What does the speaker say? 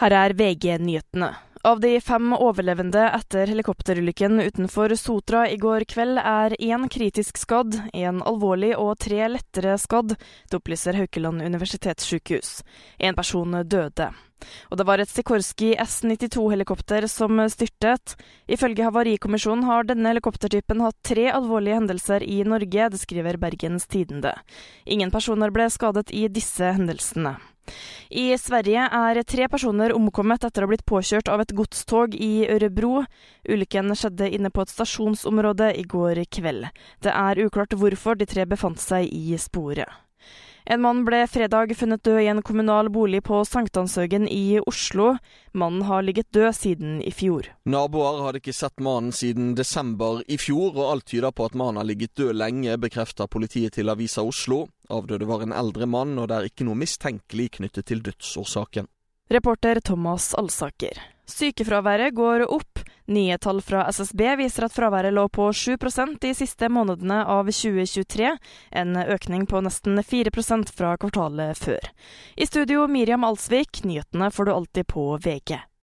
Her er VG-nyhetene. Av de fem overlevende etter helikopterulykken utenfor Sotra i går kveld, er én kritisk skadd, én alvorlig og tre lettere skadd. Det opplyser Haukeland universitetssykehus. En person døde. Og det var et Sikorsky S-92-helikopter som styrtet. Ifølge Havarikommisjonen har denne helikoptertypen hatt tre alvorlige hendelser i Norge, det skriver Bergens Tidende. Ingen personer ble skadet i disse hendelsene. I Sverige er tre personer omkommet etter å ha blitt påkjørt av et godstog i Ørebro. Ulykken skjedde inne på et stasjonsområde i går kveld. Det er uklart hvorfor de tre befant seg i sporet. En mann ble fredag funnet død i en kommunal bolig på Sankthanshaugen i Oslo. Mannen har ligget død siden i fjor. Naboer hadde ikke sett mannen siden desember i fjor, og alt tyder på at mannen har ligget død lenge, bekrefter politiet til Avisa Oslo. Avdøde var en eldre mann, og det er ikke noe mistenkelig knyttet til dødsårsaken. Reporter Thomas Alsaker. Sykefraværet går opp. Nye tall fra SSB viser at fraværet lå på 7% de siste månedene av 2023, en økning på nesten 4% fra kvartalet før. I studio Miriam Alsvik, nyhetene får du alltid på VG.